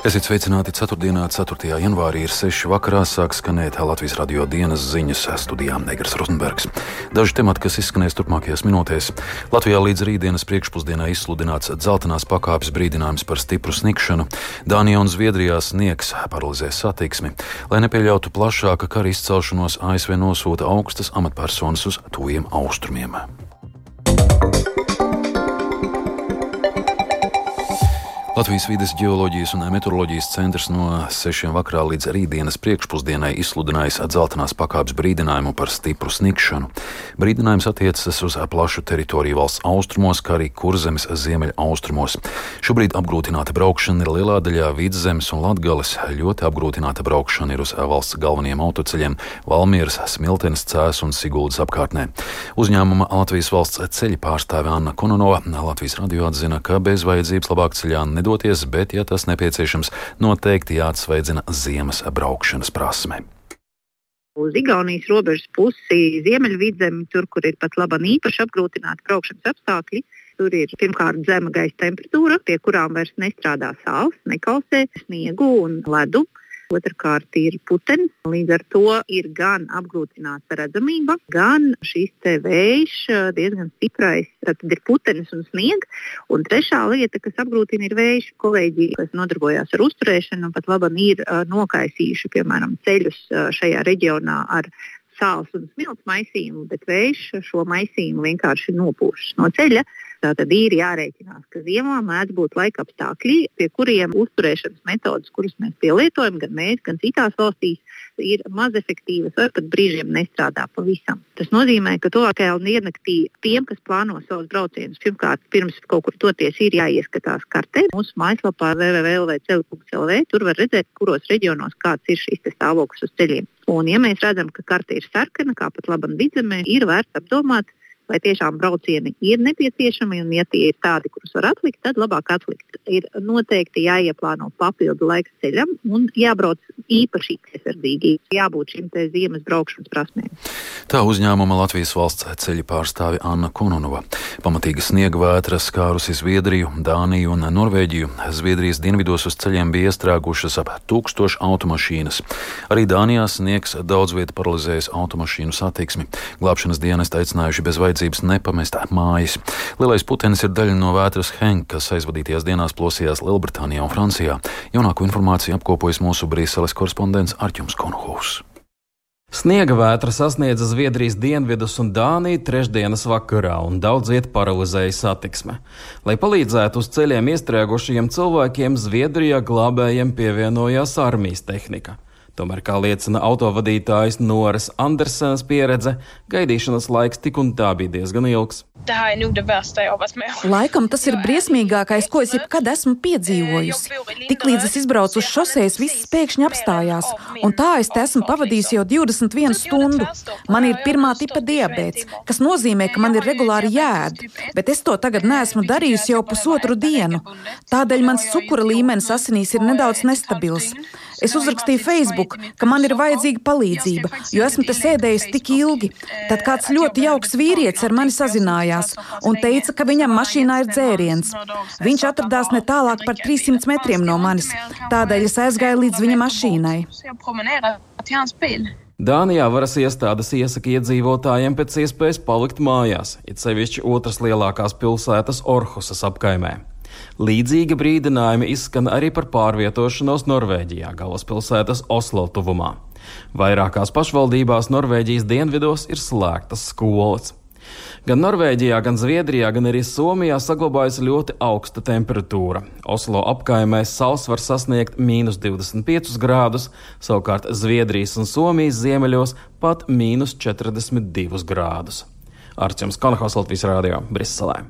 Esiet sveicināti 4. 4. janvārī ir 6. vakarā sāk skanēt Latvijas radio dienas ziņas studijām Negras Rozenbergs. Daži temati, kas izskanēs turpmākajās minūtēs. Latvijā līdz rītdienas priekšpusdienā izsludināts dzeltenās pakāpes brīdinājums par stipru snikšanu. Dānijā un Zviedrijā sniegs paralizēs satiksmi. Lai nepieļautu plašāka kara izcelšanos, ASV nosūta augstas amatpersonas uz tuviem austrumiem. Latvijas vides geoloģijas un meteoroloģijas centrs no 6. vakarā līdz rītdienas priekšpusdienai izsludinājis dzeltenās pakāpes brīdinājumu par stipru snikšanu. Brīdinājums attiecas uz plašu teritoriju valsts austrumos, kā arī kurzemes ziemeļa austrumos. Šobrīd apgrūtināta braukšana ir lielā daļā vidzemes un latgales. Ļoti apgrūtināta braukšana ir uz valsts galvenajiem autoceļiem - Valmieras, Smiltenes, Cēs un Siguldas apkārtnē. Uzņēmuma Latvijas valsts ceļa pārstāve Anna Kononova Latvijas radio atzina, ka bez vajadzības labāk ceļā nedodas doties, bet, ja tas nepieciešams, noteikti jāatsveidzina ziemas braukšanas prasme uz Igaunijas robežas pusi, ziemeļvidzemi, tur, kur ir pat laba īpaši apgrūtināti braukšanas apstākļi. Tur ir pirmkārt zema gaisa temperatūra, pie kurām vairs nestrādā sāls, nekausē sniegu un ledu. Otrakārt ir putenis, līdz ar to ir gan apgrūtināta redzamība, gan šis vējš diezgan stiprais. Tad ir putenis un sniegs. Un trešā lieta, kas apgrūtina, ir vējš. Kolēģi, kas nodarbojās ar uzturēšanu, pat labi ir nokaisījuši piemēram ceļus šajā reģionā ar sāls un smilts maisījumu, bet vējš šo maisījumu vienkārši nopūšas no ceļa. Tātad ir jārēķinās, ka ziemā mēdz būt laika apstākļi, pie kuriem uzturēšanas metodas, kuras mēs pielietojam, gan mēs, gan citās valstīs, ir maz efektīvas vai pat brīžiem nestrādā pavisam. Tas nozīmē, ka tuvākajā diennaktī tiem, kas plāno savus braucienus, pirmkārt, pirms kaut kur toties, ir jāieskatās kartē. Mūsu mājaslapā www.ceļu.lv tur var redzēt, kuros reģionos kāds ir šis stāvoklis uz ceļiem. Un, ja mēs redzam, ka karte ir sarkana, kā pat labam vidzemē, ir vērts apdomāt, vai tiešām braucieni ir nepieciešami, un ja tie ir tādi, kurus var atlikt, tad labāk atlikt. Ir noteikti jāieplāno papildu laiks ceļam un jābrauc īpaši piesardzīgi. Jābūt šim ziemas braukšanas prasmēm. Tā uzņēmuma Latvijas valsts ceļa pārstāve Anna Kononova. Pamatīga sniega vētra skārusi Zviedriju, Dāniju un Norvēģiju. Zviedrijas dienvidos uz ceļiem bija iestrēgušas ap tūkstošu automašīnas. Arī Dānijā sniegs daudz vietu paralizējis automašīnu satiksmi. Glābšanas dienas aicinājuši bez vajadzības vajadzības nepamest mājas. Lielais putenis ir daļa no vētras Henk, kas aizvadītajās dienās plosījās Lielbritānijā un Francijā. Jaunāko informāciju apkopojas mūsu Brīseles korespondents Arķums Konhūs. Sniega vētra sasniedza Zviedrijas dienvidus un Dāniju trešdienas vakarā, un daudz viet paralizēja satiksme. Lai palīdzētu uz ceļiem iestrēgušajiem cilvēkiem, Zviedrijā glābējiem pievienojās armijas tehnika. Tomēr, kā liecina autovadītājs Noras Andersens pieredze, gaidīšanas laiks tik un tā bija diezgan ilgs. Laikam tas ir briesmīgākais, ko es jebkad esmu piedzīvojusi. Tiklīdz es izbraucu uz šoseis, viss pēkšņi apstājās, un tā es te esmu pavadījusi jau 21 stundu. Man ir pirmā tipa diabetes, kas nozīmē, ka man ir regulāri jāēd, bet es to tagad neesmu darījusi jau pusotru dienu. Tādēļ mans cukura līmenis asinīs ir nedaudz nestabils. Es uzrakstīju Facebook, ka man ir vajadzīga palīdzība, jo esmu te sēdējusi tik ilgi. Tad kāds ļoti jauks vīrietis ar mani sazinājās un teica, ka viņam mašīnā ir dzēriens. Viņš atradās ne tālāk par 300 metriem no manis, tādēļ es aizgāju līdz viņa mašīnai. Dānijā varas iestādes iesaka iedzīvotājiem pēc iespējas palikt mājās, it sevišķi otras lielākās pilsētas Orhusas apkaimē. Līdzīgi brīdinājumi izskan arī par pārvietošanos Norvēģijā, galvaspilsētas Oslo tuvumā. Vairākās pašvaldībās Norvēģijas dienvidos ir slēgtas skolas. Gan Norvēģijā, gan Zviedrijā, gan arī Somijā saglabājas ļoti augsta temperatūra. Oslo apkaimē sals var sasniegt mīnus 25 grādus, savukārt Zviedrijas un Somijas ziemeļos pat mīnus 42 grādus. Arčuns Kanhos Latvijas Rādio Briselē.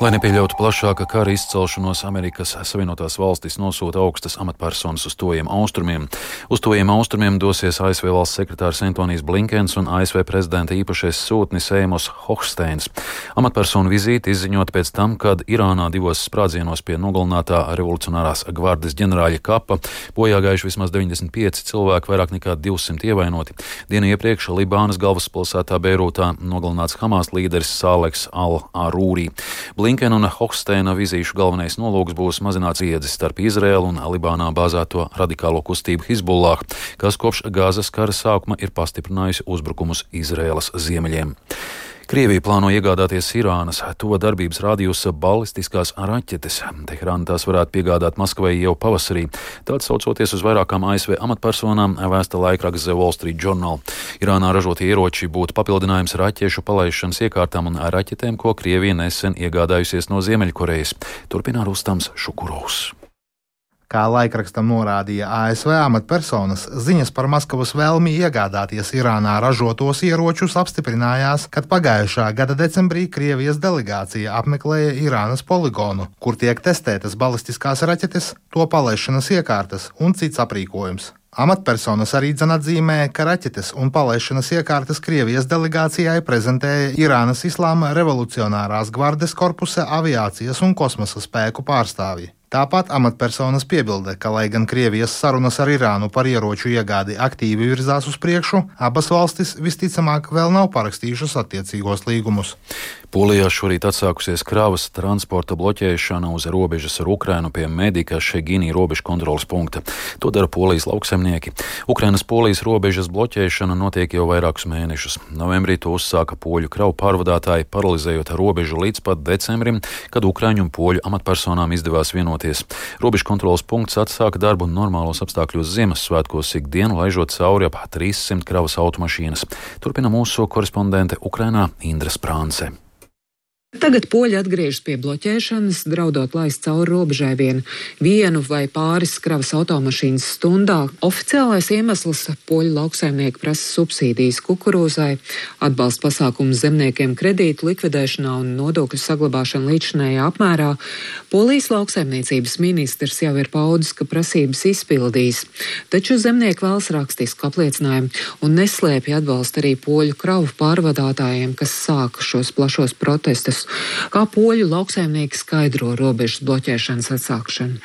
Lai nepieļautu plašāka kara izcelšanos, Amerikas Savienotās valstis nosūta augstas amatpersonas uz tojiem austrumiem. Uz tojiem austrumiem dosies ASV valsts sekretārs Antonijs Blinkens un ASV prezidenta īpašais sūtnis Ēmos Hochsteins. Amatpersonu vizīti izziņot pēc tam, kad Irānā divos sprādzienos pie nogalinātā revolucionārās gvardes ģenerāļa kapa bojā gājuši vismaz 95 cilvēki, vairāk nekā 200 ievainoti. Dienu iepriekš Libānas galvaspilsētā Beirūtā nogalināts Hamas līderis Sāleks Al-Arūri. Blinkena un Hofsteina vizīšu galvenais nolūks būs mazināt spriedzi starp Izraēlu un Libānā bāzēto radikālo kustību Hizbullah, kas kopš Gāzes kara sākuma ir pastiprinājusi uzbrukumus Izraēlas ziemeļiem. Krievija plāno iegādāties Irānas to darbības rādījusa balistiskās raķetes. Teherāna tās varētu piegādāt Maskavai jau pavasarī. Tāds saucoties uz vairākām ASV amatpersonām, vēsta laikraksts The Wall Street Journal. Irānā ražotie ieroči būtu papildinājums raķešu palaišanas iekārtām un raķetēm, ko Krievija nesen iegādājusies no Ziemeļkorejas. Turpina Rustams Šukurovs. Kā laikrakstam norādīja ASV amatpersonas, ziņas par Maskavas vēlmi iegādāties Irānā ražotos ieročus apstiprinājās, kad pagājušā gada decembrī Krievijas delegācija apmeklēja Irānas poligonu, kur tiek testētas balistiskās raķetes, to palaišanas iekārtas un cits aprīkojums. Amatpersonas arī atzīmē, ka raķetes un palaišanas iekārtas Krievijas delegācijai prezentēja Irānas Islāma revolucionārās gvardes korpusa aviācijas un kosmosa spēku pārstāvji. Tāpat amatpersonas piebilda, ka, lai gan Krievijas sarunas ar Irānu par ieroču iegādi aktīvi virzās uz priekšu, abas valstis visticamāk vēl nav parakstījušas attiecīgos līgumus. Polijā šorīt atsākusies kravas transporta bloķēšana uz robežas ar Ukrainu pie Medika Šegīnī robežu kontrolas punkta. To dara polijas lauksemnieki. Ukrainas-Polijas robežas bloķēšana notiek jau vairākus mēnešus. Novembrī to uzsāka poļu kravu pārvadātāji, paralizējot robežu līdz pat decembrim, kad Ukraiņu un poļu amatpersonām izdevās vienoties. Robežu kontrolas punkts atsāka darbu normālos apstākļos Ziemassvētkos ikdienu, laižot cauri ap 300 kravas automašīnas. Turpina mūsu korespondente Ukrainā Indra Sprānce. Tagad poļi atgriežas pie bloķēšanas, draudot laist cauri robežai vien vienu vai pāris kravas automašīnas stundā. Oficiālais iemesls - poļu lauksaimnieki prasa subsīdijas kukurūzai, atbalsta pasākumus zemniekiem kredītu likvidēšanā un nodokļu saglabāšanu līdzinējā apmērā. Polijas lauksaimniecības ministrs jau ir paudis, ka prasības izpildīs, taču zemnieki vēlas rakstisku apliecinājumu un neslēpja atbalstu arī poļu kravu pārvadātājiem, kas sāka šos plašos protestus gadus. Kā poļu lauksaimnieki skaidro robežas bloķēšanas atsākšanu?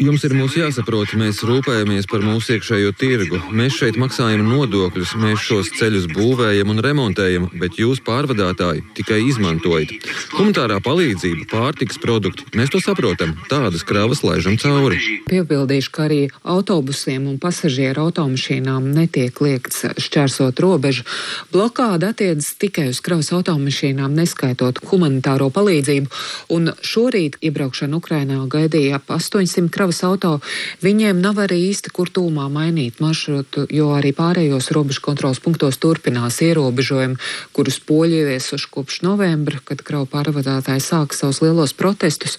Jums ir mūs jāsaprot, mēs rūpējamies par mūsu iekšējo tirgu. Mēs šeit maksājam nodokļus, mēs šos ceļus būvējam un remontējam, bet jūs pārvadātāji tikai izmantojat. Humanitārā palīdzība, pārtiks produkti, mēs to saprotam, tādas kravas laižam cauri. Piebildīšu, ka arī autobusiem un pasažieru automašīnām netiek liekts šķērsot robežu. Blokāda attiecas tikai uz kravas automašīnām mašīnām, neskaitot humanitāro palīdzību. Un šorīt iebraukšana Ukrainā gaidīja ap 800 kravas auto. Viņiem nav arī īsti kur tūmā mainīt maršrutu, jo arī pārējos robežu kontrols punktos turpinās ierobežojumi, kurus poļi ieviesuši kopš novembra, kad kravu pārvadātāji sāka savus lielos protestus.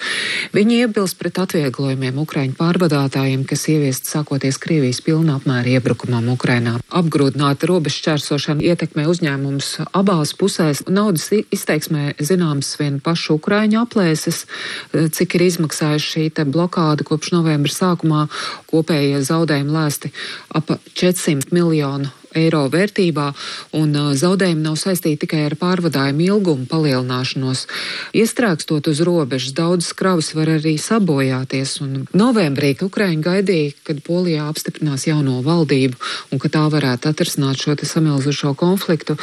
Viņi iebilst pret atvieglojumiem Ukraiņu pārvadātājiem, kas ieviest sākoties Krievijas pilnā apmēra iebrukumam Ukrainā. Apgrūtināta robežu čērsošana ietekmē uzņēmumus abās pusēs. Naudas izteiksmē zināms vien pašu Ukraiņu aplēses, eh, cik ir izmaksājuši šī blokāda kopš novembra sākumā. Kopējie zaudējumi lēsti ap 400 miljonu eiro vērtībā, un zaudējumi nav saistīti tikai ar pārvadājumu ilgumu palielināšanos. Iestrēgstot uz robežas, daudzas kravas var arī sabojāties, un novembrī Ukraiņa gaidīja, kad Polijā apstiprinās jauno valdību un ka tā varētu atrisināt šo samilzušo konfliktu.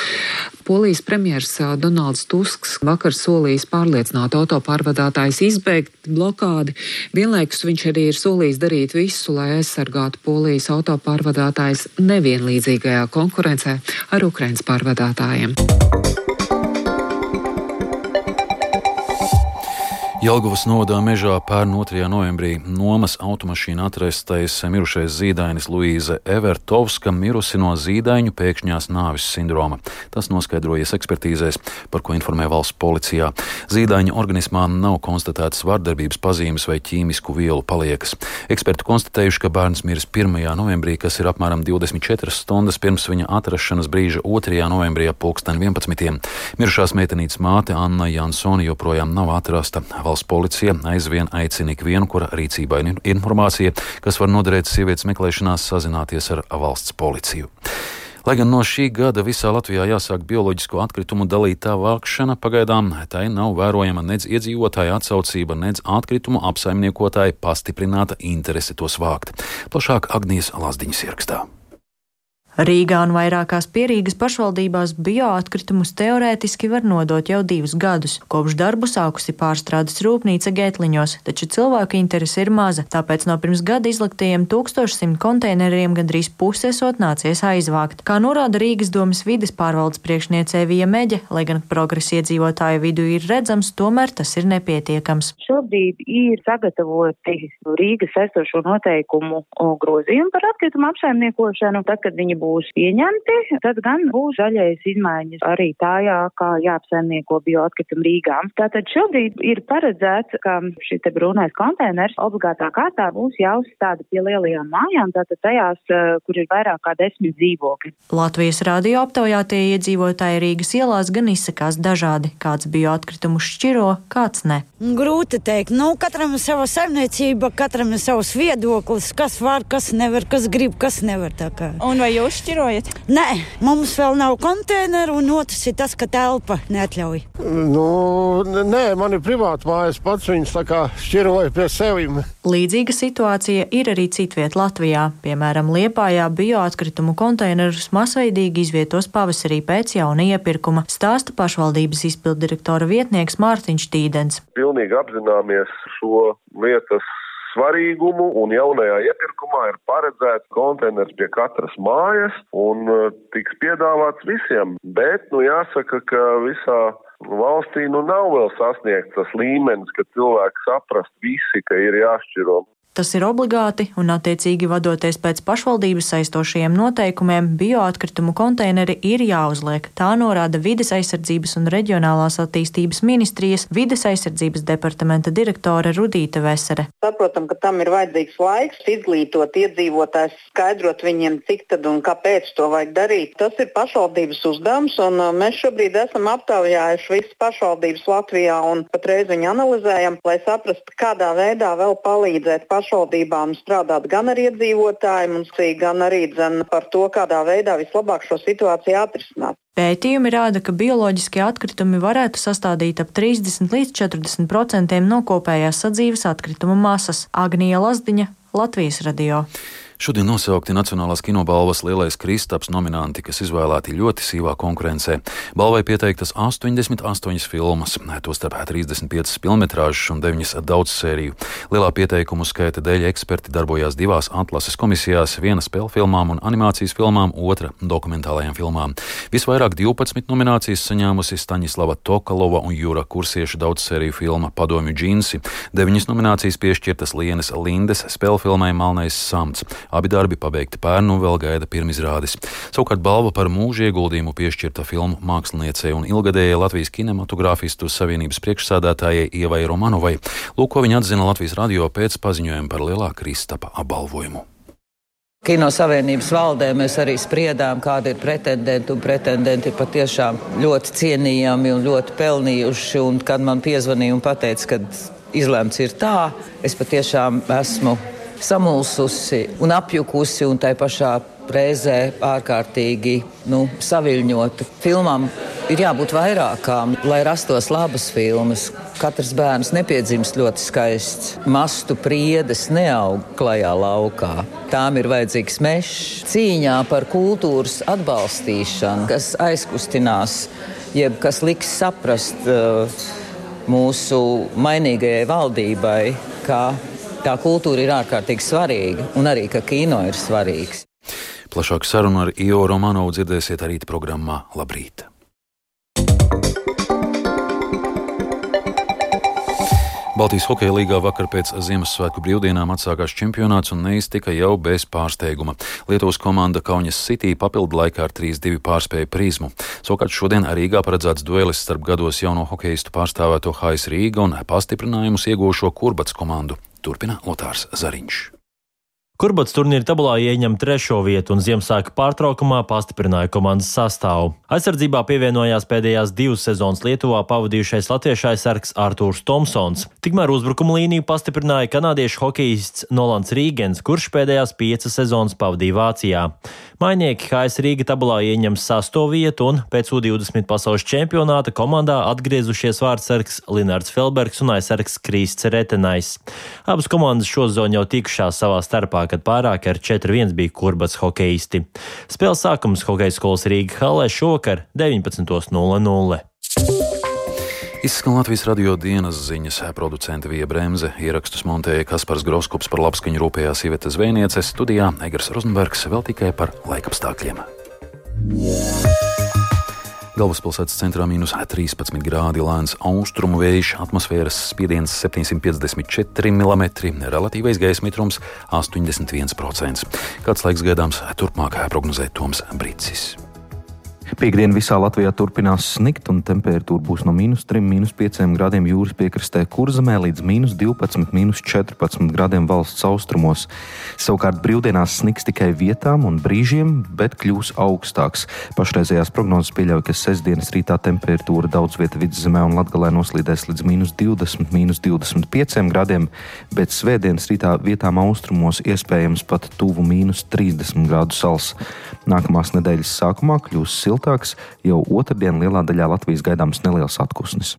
Polijas premjers Donalds Tusks vakar solījis pārliecināt autopārvadātājs izbeigt blokādi. Vienlaikus viņš arī ir solījis darīt visu, lai aizsargātu Polijas autopārvadātājs nevienlīdzīgajā godīgajā konkurencē ar Ukraiņas pārvadātājiem. Jelgavas nodā mežā pērn 2. novembrī nomas automašīna atrastais mirušais zīdainis Luīze Evertovska mirusi no zīdaiņu pēkšņās nāvis sindroma. Tas noskaidrojies ekspertīzēs, par ko informē valsts policijā. Zīdaiņa organismā nav konstatētas vardarbības pazīmes vai ķīmisku vielu paliekas. Eksperti konstatējuši, ka bērns miris 1. novembrī, kas ir apmēram 24 stundas pirms viņa atrašanās brīža 2. novembrī ap 11. Mirušās meitenītes māte Anna Jansoni joprojām nav atrasta. Valsts policija aizvien aicina ikvienu, kura rīcībā ir informācija, kas var noderēt sievietes meklēšanās, sazināties ar valsts policiju. Lai gan no šī gada visā Latvijā jāsāk bioloģisko atkritumu dalītā vākšana, pagaidām tai nav vērojama nedz iedzīvotāja atsaucība, nedz atkritumu apsaimniekotāja pastiprināta interese tos vākt. Plašāk Agnijas Lazdiņas ierakstā. Rīgā un vairākās pierīgas pašvaldībās bioatkritumus teorētiski var nodot jau divus gadus. Kopš darbu sākusi pārstrādes rūpnīca Gētliņos, taču cilvēku interese ir maza, tāpēc no pirms gada izliktajiem 1100 konteineriem gandrīz pusi esot nācies aizvākt. Kā norāda Rīgas domas vides pārvaldes priekšniecē Vija Meģe, lai gan progress iedzīvotāju vidū ir redzams, tomēr tas ir nepietiekams. Šobrīd ir sagatavoti Rīgas esošo noteikumu grozījumi par atkritumu apsaimniekošanu. Tad, kad viņi būs būs pieņemti, tad gan būs zaļais izmaiņas arī tajā, kā jāapsaimnieko bioatkritumu Rīgā. Tātad šobrīd ir paredzēts, ka šis te brūnais konteiners obligātā kārtā būs jāuzstāda pie lielajām mājām, tātad tajās, eh, kur ir vairāk kā desmit dzīvokļi. Latvijas radio aptaujātie iedzīvotāji Rīgas ielās gan izsakās dažādi, kāds bioatkritumu šķiro, kāds ne. Grūti teikt, nu katram ir sava saimniecība, katram ir savs viedoklis, kas var, kas nevar, kas grib, kas nevar. Un vai jūs šķirojat? Nē, mums vēl nav konteineru, un otrs ir tas, ka telpa neatļauj. Nu, nē, man ir privāta mājas, pats viņas tā kā šķiroja pie sevim. Līdzīga situācija ir arī citviet Latvijā. Piemēram, Liepājā bioatkritumu konteinerus masveidīgi izvietos pavasarī pēc jauna iepirkuma, stāsta pašvaldības izpildirektora vietnieks Mārtiņš Tīdens. Pilnīgi apzināmies šo lietas svarīgumu, un jaunajā iepirkumā ir paredzēts konteiners pie katras mājas un uh, tiks piedāvāts visiem. Bet, nu, jāsaka, ka visā valstī nu nav vēl sasniegts tas līmenis, ka cilvēki saprast visi, ka ir jāšķiro Tas ir obligāti un, attiecīgi, vadoties pēc pašvaldības saistošajiem noteikumiem, bioatkritumu konteineri ir jāuzliek. Tā norāda Vides aizsardzības un reģionālās attīstības ministrijas Vides aizsardzības departamenta direktore Rudīta Vesere. Saprotam, ka tam ir vajadzīgs laiks izglītot iedzīvotājs, skaidrot viņiem, cik tad un kāpēc to vajag darīt. Tas ir pašvaldības uzdevums, un uh, mēs šobrīd esam aptaujājuši visas pašvaldības Latvijā un patreiz viņu analizējam, lai saprastu, kādā veidā vēl palīdzēt pašvaldībām pašvaldībām strādāt gan ar iedzīvotājiem, gan arī dzen, par to, kādā veidā vislabāk šo situāciju atrisināt. Pētījumi rāda, ka bioloģiskie atkritumi varētu sastādīt ap 30 līdz 40 procentiem no kopējās sadzīves atkritumu masas. Agnija Lazdiņa, Latvijas radio. Šodien nosaukti Nacionālās kinobalvas lielais kristaps nominanti, kas izvēlēti ļoti sīvā konkurencē. Balvai pieteiktas 88 filmas, tostarp 35 filmetrāžas un 9 daudzsēriju. Lielā pieteikumu skaita dēļ eksperti darbojās divās atlases komisijās - viena spēļu filmām un animācijas filmām, otra dokumentālajām filmām. Visvairāk 12 nominācijas saņēmusi Staņislava Tokalova un Jūra Kursieša daudzsēriju filma Padomju džinsi. Deviņas nominācijas piešķirtas Lienas Lindes spēļu filmai Malnais samts. Abi darbi pabeigti pērnu un vēl gaida pirmizrādes. Savukārt balva par mūža ieguldījumu piešķirta filmu māksliniecei un ilgadējai Latvijas kinematogrāfistu savienības priekšsādātājai Ievai Romanovai. Lūk, ko viņa atzina Latvijas radio pēc paziņojuma par lielā Kristapa apbalvojumu. Kino savienības valdē mēs arī spriedām, kādi ir pretendenti. Pretendenti ir patiešām ļoti cienījami un ļoti pelnījuši. Un, kad man piezvanīja un teica, ka izlemts ir tā, es patiešām esmu samulsusi un apjukusi un tai pašā reizē ārkārtīgi nu, saviļņota. Filmām ir jābūt vairākām, lai rastos labas filmas. Katrs bērns nepiedzimst ļoti skaists. Mastu priedes neaug klajā laukā. Tām ir vajadzīgs mežs. Cīņā par kultūras atbalstīšanu, kas aizkustinās, jeb kas liks saprast uh, mūsu mainīgajai valdībai, ka tā kultūra ir ārkārtīgi svarīga un arī, ka kino ir svarīgs. Plašāku sarunu ar Io Romanovu dzirdēsiet arī programmā Labrīt! Baltijas hokeja līgā vakar pēc Ziemassvētku brīvdienām atsākās čempionāts un neiztika jau bez pārsteiguma. Lietuvas komanda Kaunas City papildu laikā ar 3-2 pārspēja prizmu. Savukārt šodien Rīgā paredzēts duelis starp gados jauno hokeistu pārstāvēto HS Rīga un pastiprinājumus iegūšo Kurbats komandu. Turpina Lotārs Zariņš. Kurbats turnīra tabulā ieņem trešo vietu un Ziemassvētku pārtraukumā pastiprināja komandas sastāvu. Aizsardzībā pievienojās pēdējās divas sezonas Lietuvā pavadījušais latviešu aizsargs Artūrs Tomsons. Tikmēr uzbrukuma līniju pastiprināja kanādiešu hokejists Nolans Rīgens, kurš pēdējās piecas sezonas pavadīja Vācijā. Mainieki HS Rīga tabulā ieņem sasto vietu un pēc U20 pasaules čempionāta komandā atgriezušies vārdsargs Linards Felbergs un aizsargs Krīsts Retenais. Abas komandas šo zonu jau tikušās savā starpā, kad pārāk ar 4-1 bija kurbats hokeisti. Spēles sākums hokeja skolas Rīga halē šokar 19.00. Izskan Latvijas radio dienas ziņas producente Vija Bremse, ierakstus montēja Kaspars Groskops par labskaņu rūpējās Iveta Zvēniece, studijā Egars Rozenbergs vēl tikai par laikapstākļiem. Galvaspilsētas centrā mīnus 13 grādi lēns austrumu vējš, atmosfēras spiediens 754 mm, relatīvais gaisa mitrums 81%. Kāds laiks gaidāms turpmāk prognozē Toms Brīsis. Piektdien visā Latvijā turpinās snikt, un temperatūra būs no minus 3, minus 5 grādiem jūras piekrastē, kurzemē līdz minus 12, minus 14 grādiem valsts austrumos. Savukārt brīvdienās sniks tikai vietām un brīžiem, bet kļūs augstāks. Pašreizējās prognozes pieļauj, ka sestdienas rītā temperatūra daudz vietā vidzemē un latgalē noslīdēs līdz minus 20, minus 25 grādiem, bet svētdienas rītā vietām austrumos iespējams pat tuvu minus 30 grādu sals. Nākamās nedēļas sākumā kļūs siltāks, jau otrdien lielā daļā Latvijas gaidāms neliels atpūsnis.